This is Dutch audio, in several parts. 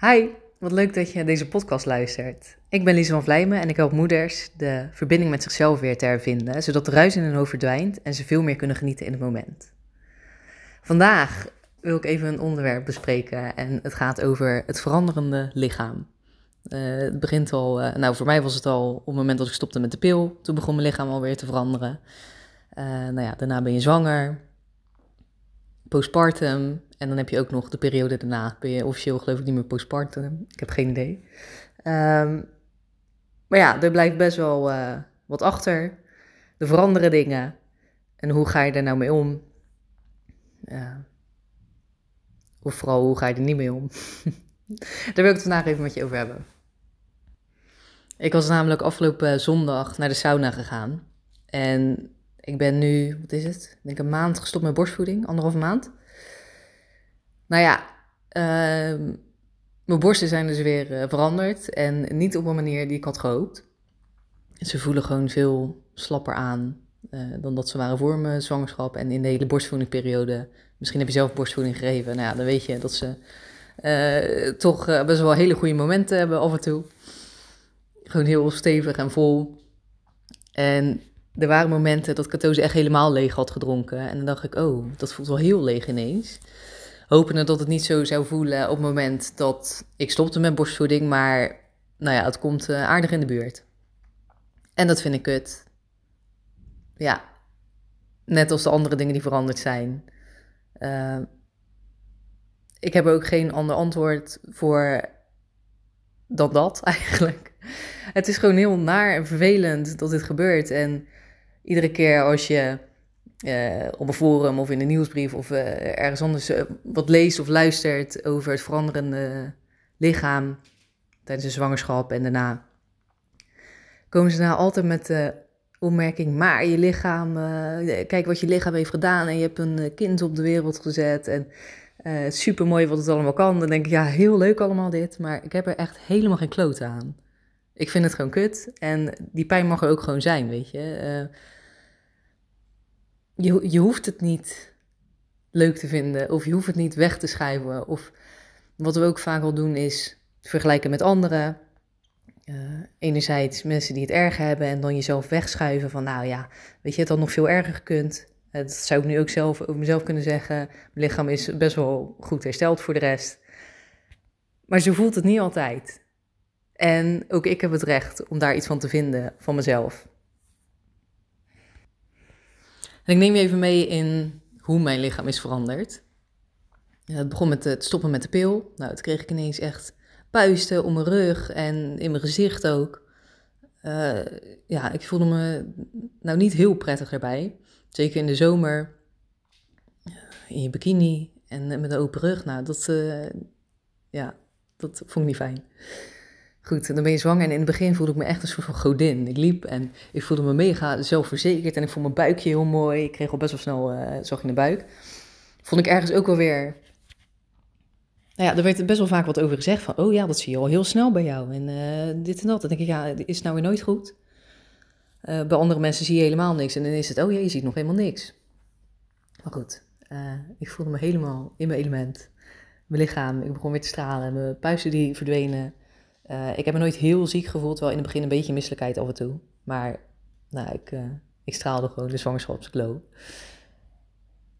Hi, wat leuk dat je deze podcast luistert. Ik ben Lise van Vlijmen en ik help moeders de verbinding met zichzelf weer te hervinden, zodat de ruis in hun hoofd verdwijnt en ze veel meer kunnen genieten in het moment. Vandaag wil ik even een onderwerp bespreken en het gaat over het veranderende lichaam. Uh, het begint al, uh, nou voor mij was het al op het moment dat ik stopte met de pil, toen begon mijn lichaam alweer te veranderen. Uh, nou ja, daarna ben je zwanger, postpartum. En dan heb je ook nog de periode daarna. Ben je officieel geloof ik niet meer postpartum. Ik heb geen idee. Um, maar ja, er blijft best wel uh, wat achter. Er veranderen dingen. En hoe ga je er nou mee om? Of vooral, hoe ga je er niet mee om? Daar wil ik het vandaag even met je over hebben. Ik was namelijk afgelopen zondag naar de sauna gegaan. En ik ben nu, wat is het? Ik denk een maand gestopt met borstvoeding, anderhalve maand. Nou ja, uh, mijn borsten zijn dus weer uh, veranderd en niet op een manier die ik had gehoopt. Ze voelen gewoon veel slapper aan uh, dan dat ze waren voor mijn zwangerschap en in de hele borstvoedingperiode. Misschien heb je zelf borstvoeding gegeven, nou ja, dan weet je dat ze uh, toch best wel hele goede momenten hebben af en toe. Gewoon heel stevig en vol. En er waren momenten dat Cato ze echt helemaal leeg had gedronken. En dan dacht ik, oh, dat voelt wel heel leeg ineens. Hopende dat het niet zo zou voelen op het moment dat ik stopte met borstvoeding. Maar nou ja, het komt uh, aardig in de buurt. En dat vind ik kut. Ja, net als de andere dingen die veranderd zijn. Uh, ik heb ook geen ander antwoord voor dan dat eigenlijk. Het is gewoon heel naar en vervelend dat dit gebeurt. En iedere keer als je uh, op een forum of in een nieuwsbrief of uh, ergens anders uh, wat leest of luistert over het veranderende lichaam tijdens de zwangerschap en daarna, komen ze nou altijd met de opmerking, maar je lichaam, kijk wat je lichaam heeft gedaan en je hebt een kind op de wereld gezet en super mooi wat het allemaal kan. Dan denk ik, ja, heel leuk allemaal dit, maar ik heb er echt helemaal geen klote aan. Ik vind het gewoon kut en die pijn mag er ook gewoon zijn, weet je je, je hoeft het niet leuk te vinden of je hoeft het niet weg te schrijven. Of wat we ook vaak al doen is vergelijken met anderen. Uh, enerzijds mensen die het erg hebben en dan jezelf wegschuiven van nou ja, weet je, het had nog veel erger gekund. Uh, dat zou ik nu ook zelf over mezelf kunnen zeggen. Mijn lichaam is best wel goed hersteld voor de rest. Maar zo voelt het niet altijd. En ook ik heb het recht om daar iets van te vinden van mezelf. En ik neem je even mee in hoe mijn lichaam is veranderd. Het begon met het stoppen met de pil. Nou, toen kreeg ik ineens echt puisten om mijn rug en in mijn gezicht ook. Uh, ja, ik voelde me nou niet heel prettig erbij. Zeker in de zomer, in je bikini en met een open rug. Nou, dat, ja, dat vond ik niet fijn. Goed, dan ben je zwanger en in het begin voelde ik me echt een soort van godin. Ik liep en ik voelde me mega zelfverzekerd en ik vond mijn buikje heel mooi. Ik kreeg al best wel snel, uh, zag in de buik. Vond ik ergens ook wel weer... Nou ja, er werd best wel vaak wat over gezegd van, oh ja, dat zie je al heel snel bij jou en uh, dit en dat. Dan denk ik, ja, is het nou weer nooit goed? Uh, bij andere mensen zie je helemaal niks en dan is het, oh ja, je ziet nog helemaal niks. Maar goed, ik voelde me helemaal in mijn element. Mijn lichaam, ik begon weer te stralen, mijn puisten die verdwenen... Uh, ik heb me nooit heel ziek gevoeld, wel in het begin een beetje misselijkheid af en toe. Maar nou, ik, uh, ik straalde gewoon de zwangerschapsglow.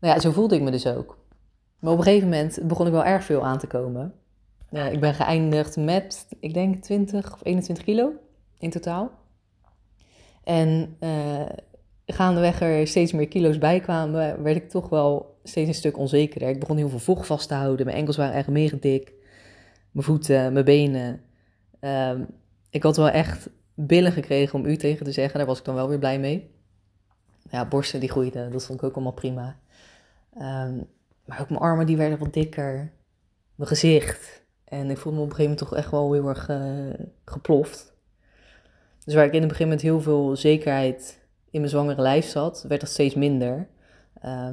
Nou ja, zo voelde ik me dus ook. Maar op een gegeven moment begon ik wel erg veel aan te komen. Ik ben geëindigd met, ik denk, 20 of 21 kilo in totaal. En gaandeweg er steeds meer kilo's bij kwamen, werd ik toch wel steeds een stuk onzekerder. Ik begon heel veel vocht vast te houden. Mijn enkels waren echt mega dik. Mijn voeten, mijn benen. Um, ik had wel echt billen gekregen om u tegen te zeggen. Daar was ik dan wel weer blij mee. Ja, borsten die groeiden, dat vond ik ook allemaal prima. Um, maar ook mijn armen die werden wat dikker. Mijn gezicht. En ik voelde me op een gegeven moment toch echt wel heel erg uh, geploft. Dus waar ik in het begin met heel veel zekerheid in mijn zwangere lijf zat, werd dat steeds minder. Uh,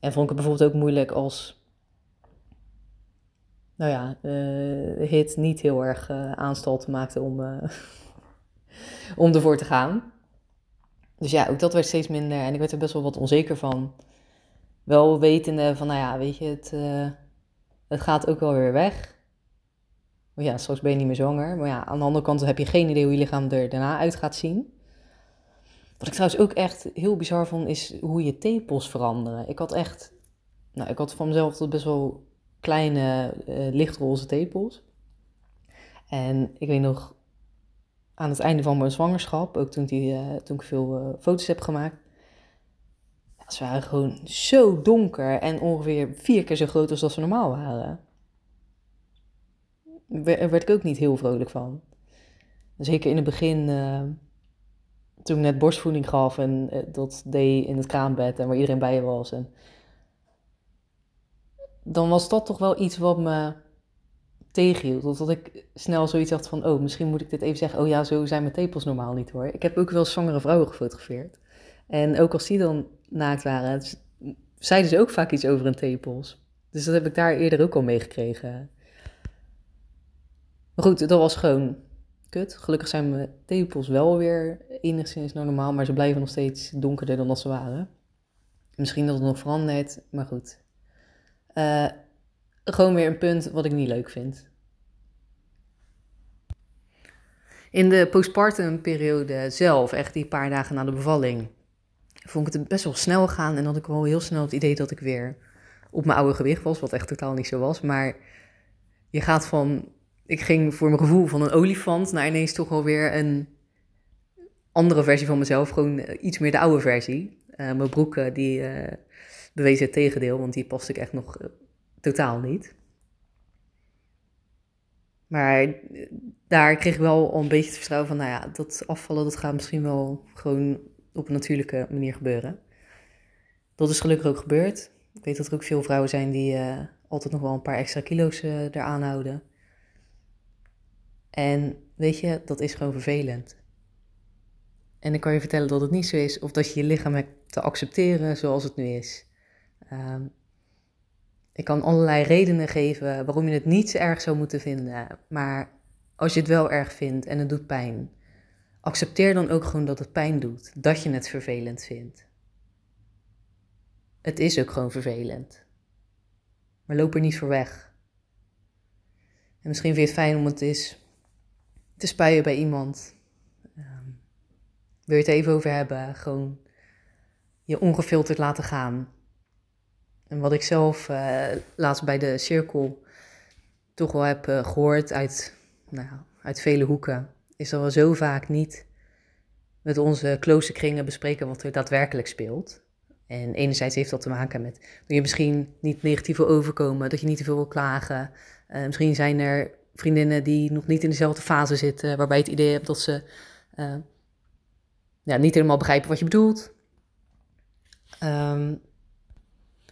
en vond ik het bijvoorbeeld ook moeilijk als nou ja, uh, hit niet heel erg uh, aanstalten maakte om, uh, om ervoor te gaan. Dus ja, ook dat werd steeds minder en ik werd er best wel wat onzeker van. Wel wetende van, nou ja, weet je, het, het gaat ook wel weer weg. Want ja, straks ben je niet meer zwanger. Maar ja, aan de andere kant heb je geen idee hoe je lichaam er daarna uit gaat zien. Wat ik trouwens ook echt heel bizar vond, is hoe je tepels veranderen. Ik had echt, nou, ik had van mezelf tot best wel kleine uh, lichtroze tepels. En ik weet nog, aan het einde van mijn zwangerschap, ook toen, die, uh, toen ik veel uh, foto's heb gemaakt, ze waren gewoon zo donker en ongeveer vier keer zo groot als dat ze normaal waren. Daar werd ik ook niet heel vrolijk van. Zeker in het begin toen ik net borstvoeding gaf en eh, dat deed in het kraambed en waar iedereen bij was. En dan was dat toch wel iets wat me tegenhield. Dat ik snel zoiets dacht van, oh, misschien moet ik dit even zeggen. Oh ja, zo zijn mijn tepels normaal niet hoor. Ik heb ook wel zwangere vrouwen gefotografeerd. En ook als die dan naakt waren, zeiden ze ook vaak iets over hun tepels. Dus dat heb ik daar eerder ook al meegekregen. Maar goed, dat was gewoon kut. Gelukkig zijn mijn tepels wel weer enigszins normaal, maar ze blijven nog steeds donkerder dan dat ze waren. Misschien dat het nog verandert, maar goed. Uh, gewoon weer een punt wat ik niet leuk vind. In de postpartum periode zelf, echt die paar dagen na de bevalling, vond ik het best wel snel gaan en had ik wel heel snel het idee dat ik weer op mijn oude gewicht was, wat echt totaal niet zo was. Maar je gaat van ik ging voor mijn gevoel van een olifant naar ineens toch wel weer een andere versie van mezelf. Gewoon eh, iets meer de oude versie. Uh, mijn broeken die bewezen het tegendeel, want die paste ik echt nog totaal niet. Maar daar kreeg ik wel al een beetje het vertrouwen van, nou ja, dat afvallen dat gaat misschien wel gewoon op een natuurlijke manier gebeuren. Dat is gelukkig ook gebeurd. Ik weet dat er ook veel vrouwen zijn die altijd nog wel een paar extra kilo's eraan houden. En weet je, dat is gewoon vervelend. En ik kan je vertellen dat het niet zo is, of dat je je lichaam hebt te accepteren zoals het nu is. Um, ik kan allerlei redenen geven waarom je het niet zo erg zou moeten vinden. Maar als je het wel erg vindt en het doet pijn, accepteer dan ook gewoon dat het pijn doet. Dat je het vervelend vindt. Het is ook gewoon vervelend. Maar loop er niet voor weg. En misschien vind je het fijn om het is te spuien bij iemand. Um, wil je het even over hebben? Gewoon je ongefilterd laten gaan. En wat ik zelf uh, laatst bij de cirkel toch wel heb uh, gehoord uit, nou, uit vele hoeken, is dat we zo vaak niet met onze close kringen bespreken wat er daadwerkelijk speelt. En enerzijds heeft dat te maken met dat je misschien niet negatief wil overkomen, dat je niet te veel wil klagen. Uh, misschien zijn er vriendinnen die nog niet in dezelfde fase zitten, waarbij je het idee hebt dat ze ja, niet helemaal begrijpen wat je bedoelt. Um,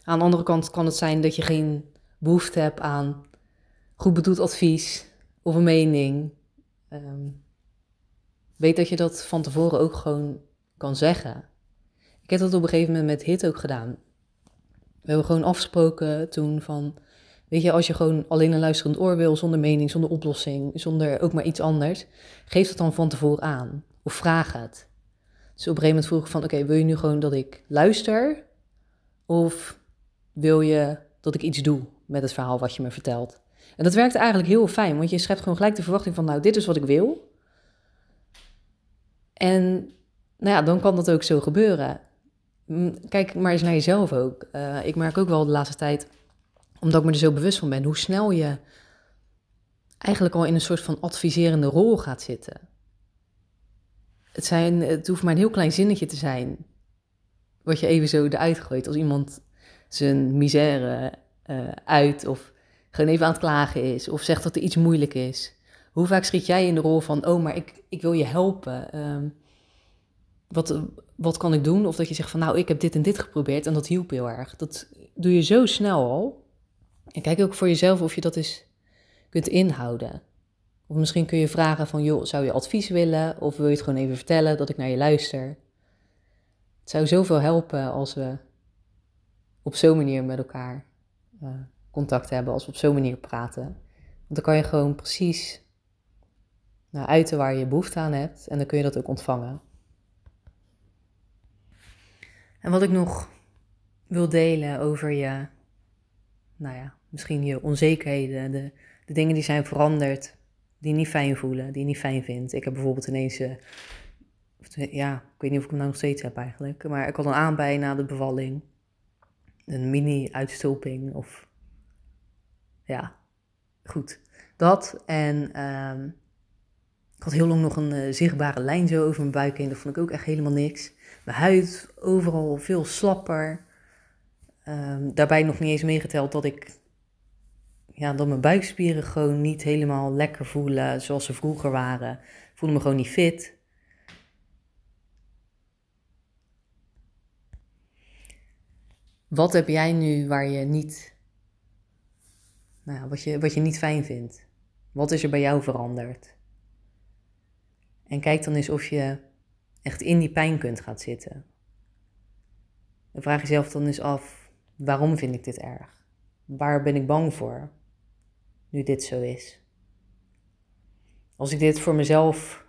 aan de andere kant kan het zijn dat je geen behoefte hebt aan goed bedoeld advies of een mening. Um, weet dat je dat van tevoren ook gewoon kan zeggen. Ik heb dat op een gegeven moment met HIT ook gedaan. We hebben gewoon afgesproken toen van Weet je, als je gewoon alleen een luisterend oor wil, zonder mening, zonder oplossing, zonder ook maar iets anders, geef het dan van tevoren aan. Of vraag het. Dus op een gegeven moment vroeg ik van, oké, wil je nu gewoon dat ik luister? Of wil je dat ik iets doe met het verhaal wat je me vertelt? En dat werkt eigenlijk heel fijn, want je schept gewoon gelijk de verwachting van, nou, dit is wat ik wil. En nou ja, dan kan dat ook zo gebeuren. Kijk maar eens naar jezelf ook. Uh, ik merk ook wel de laatste tijd omdat ik me er zo bewust van ben, hoe snel je eigenlijk al in een soort van adviserende rol gaat zitten. Het, zijn, het hoeft maar een heel klein zinnetje te zijn, wat je even zo eruit gooit. Als iemand zijn misère uh, uit of gewoon even aan het klagen is of zegt dat er iets moeilijk is. Hoe vaak schiet jij in de rol van, oh, maar ik, ik wil je helpen. Um, wat, wat kan ik doen? Of dat je zegt van, nou, ik heb dit en dit geprobeerd en dat hielp heel erg. Dat doe je zo snel al. En kijk ook voor jezelf of je dat eens kunt inhouden. Of misschien kun je vragen van, joh, zou je advies willen? Of wil je het gewoon even vertellen dat ik naar je luister? Het zou zoveel helpen als we op zo'n manier met elkaar uh, contact hebben, als we op zo'n manier praten. Want dan kan je gewoon precies nou, uiten waar je behoefte aan hebt en dan kun je dat ook ontvangen. En wat ik nog wil delen over je nou ja, misschien je onzekerheden, de, de dingen die zijn veranderd die niet fijn voelen, die je niet fijn vindt. Ik heb bijvoorbeeld ineens, uh, ja, ik weet niet of ik hem nou nog steeds heb eigenlijk, maar ik had een aanbij na de bevalling. Een mini-uitstulping of, ja, goed. Dat en um, ik had heel lang nog een uh, zichtbare lijn zo over mijn buik heen. Dat vond ik ook echt helemaal niks. Mijn huid overal veel slapper. Um, daarbij nog niet eens meegeteld dat ik ja, dat mijn buikspieren gewoon niet helemaal lekker voelen zoals ze vroeger waren. Voelde me gewoon niet fit. Wat heb jij nu waar je niet, nou, wat, je, wat je niet fijn vindt? Wat is er bij jou veranderd? En kijk dan eens of je echt in die pijn kunt gaan zitten. En vraag jezelf dan eens af, waarom vind ik dit erg? Waar ben ik bang voor? nu dit zo is. Als ik dit voor mezelf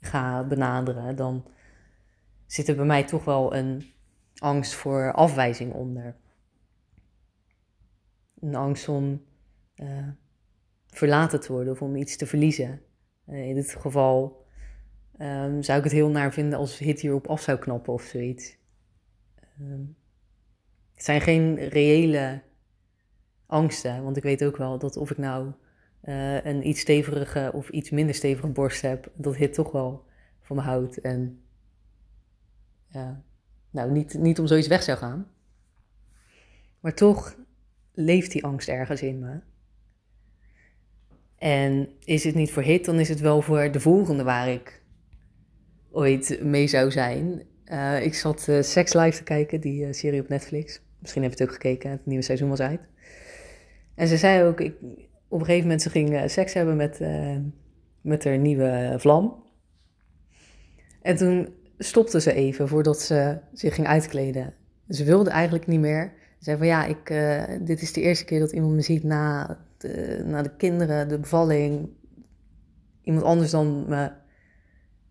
ga benaderen, dan zit er bij mij toch wel een angst voor afwijzing onder. Een angst om uh, verlaten te worden of om iets te verliezen. Uh, in dit geval um, zou ik het heel naar vinden als Hit hierop af zou knappen of zoiets. Um, het zijn geen reële angsten. Want ik weet ook wel dat of ik nou uh, een iets stevige of iets minder stevige borst heb, dat hit toch wel van me houdt. En uh, nou, niet, niet om zoiets weg zou gaan. Maar toch leeft die angst ergens in me. En is het niet voor hit, dan is het wel voor de volgende waar ik ooit mee zou zijn. Uh, ik zat uh, Sex Life te kijken, die uh, serie op Netflix. Misschien heb je het ook gekeken, het nieuwe seizoen was uit. En ze zei ook, ik, op een gegeven moment ze ging seks hebben met, met haar nieuwe vlam. En toen stopte ze even voordat ze zich ging uitkleden. Ze wilde eigenlijk niet meer. Ze zei van ja, ik, uh, dit is de eerste keer dat iemand me ziet na de, na de kinderen, de bevalling. Iemand anders dan mijn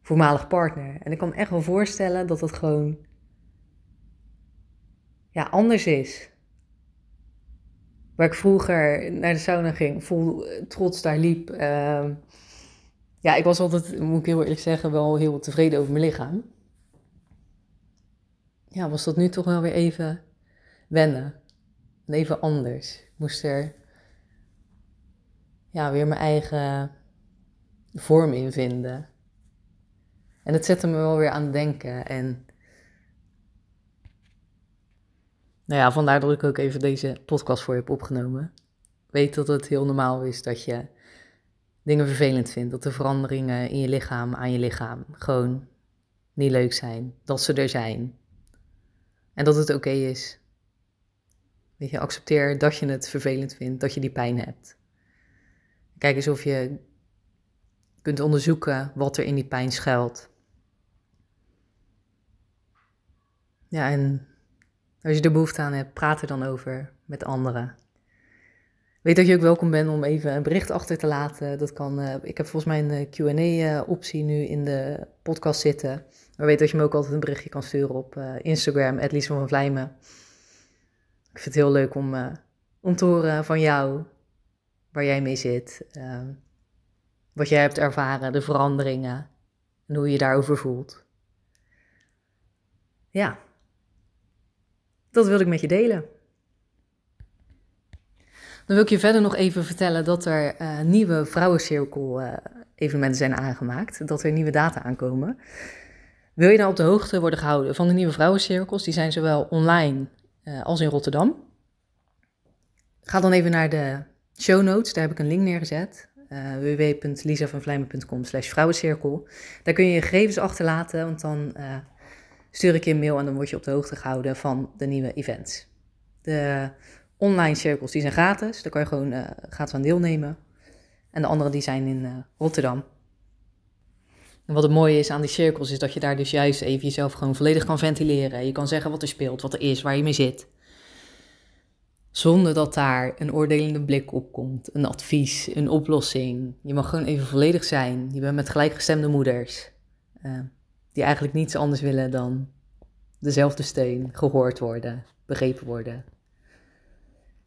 voormalig partner. En ik kan me echt wel voorstellen dat dat gewoon ja, anders is. Waar ik vroeger naar de sauna ging, vol trots daar liep. Uh, ja, ik was altijd, moet ik heel eerlijk zeggen, wel heel tevreden over mijn lichaam. Ja, was dat nu toch wel weer even wennen. En even anders. Ik moest er ja, weer mijn eigen vorm in vinden. En het zette me wel weer aan het denken. En Nou ja, vandaar dat ik ook even deze podcast voor je heb opgenomen. Weet dat het heel normaal is dat je dingen vervelend vindt. Dat de veranderingen in je lichaam, aan je lichaam, gewoon niet leuk zijn. Dat ze er zijn. En dat het oké is. Weet je, accepteer dat je het vervelend vindt, dat je die pijn hebt. Kijk eens of je kunt onderzoeken wat er in die pijn schuilt. Ja, en als je er behoefte aan hebt, praat er dan over met anderen. Weet dat je ook welkom bent om even een bericht achter te laten. Dat kan, uh, ik heb volgens mij een eh, Q&A-optie eh, nu in de podcast zitten. Maar weet dat je me ook altijd een berichtje kan sturen op uh, Instagram, Lies van Vlijmen. Ik vind het heel leuk om, uh, om te horen van jou, waar jij mee zit. Ehm, wat jij hebt ervaren, de veranderingen en hoe je je daarover voelt. Ja, dat wil ik met je delen. Dan wil ik je verder nog even vertellen dat er uh, nieuwe vrouwencirkel uh, evenementen zijn aangemaakt. Dat er nieuwe data aankomen. Wil je nou op de hoogte worden gehouden van de nieuwe vrouwencirkels? Die zijn zowel online uh, als in Rotterdam. Ga dan even naar de show notes. Daar heb ik een link neergezet. Uh, www.lisavanvlijmen.com slash vrouwencirkel. Daar kun je je gegevens achterlaten, want dan stuur ik je een mail en dan word je op de hoogte gehouden van de nieuwe events. De online cirkels die zijn gratis, daar kan je gewoon uh, gratis aan deelnemen. En de andere die zijn in Rotterdam. En wat het mooie is aan die cirkels is dat je daar dus juist even jezelf gewoon volledig kan ventileren. Je kan zeggen wat er speelt, wat er is, waar je mee zit. Zonder dat daar een oordelende blik op komt, een advies, een oplossing. Je mag gewoon even volledig zijn. Je bent met gelijkgestemde moeders. Uh, die eigenlijk niets anders willen dan dezelfde steun, gehoord worden, begrepen worden.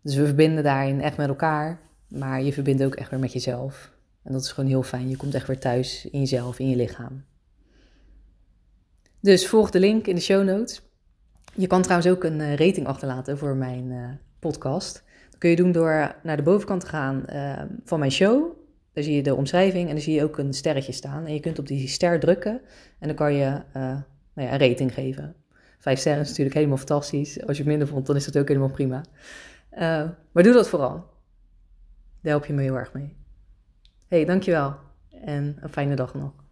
Dus we verbinden daarin echt met elkaar, maar je verbindt ook echt weer met jezelf. En dat is gewoon heel fijn. Je komt echt weer thuis in jezelf, in je lichaam. Dus volg de link in de show notes. Je kan trouwens ook een eh, rating achterlaten voor mijn uh, podcast. Dat kun je doen door naar de bovenkant te gaan uh, van mijn show. Daar zie je de omschrijving en dan zie je ook een sterretje staan. En je kunt op die ster drukken en dan kan je nou ja, een rating geven. Vijf sterren is natuurlijk helemaal fantastisch. Als je het minder vond, dan is dat ook helemaal prima. maar doe dat vooral. Daar help je me heel erg mee. Hey, dankjewel en een fijne dag nog.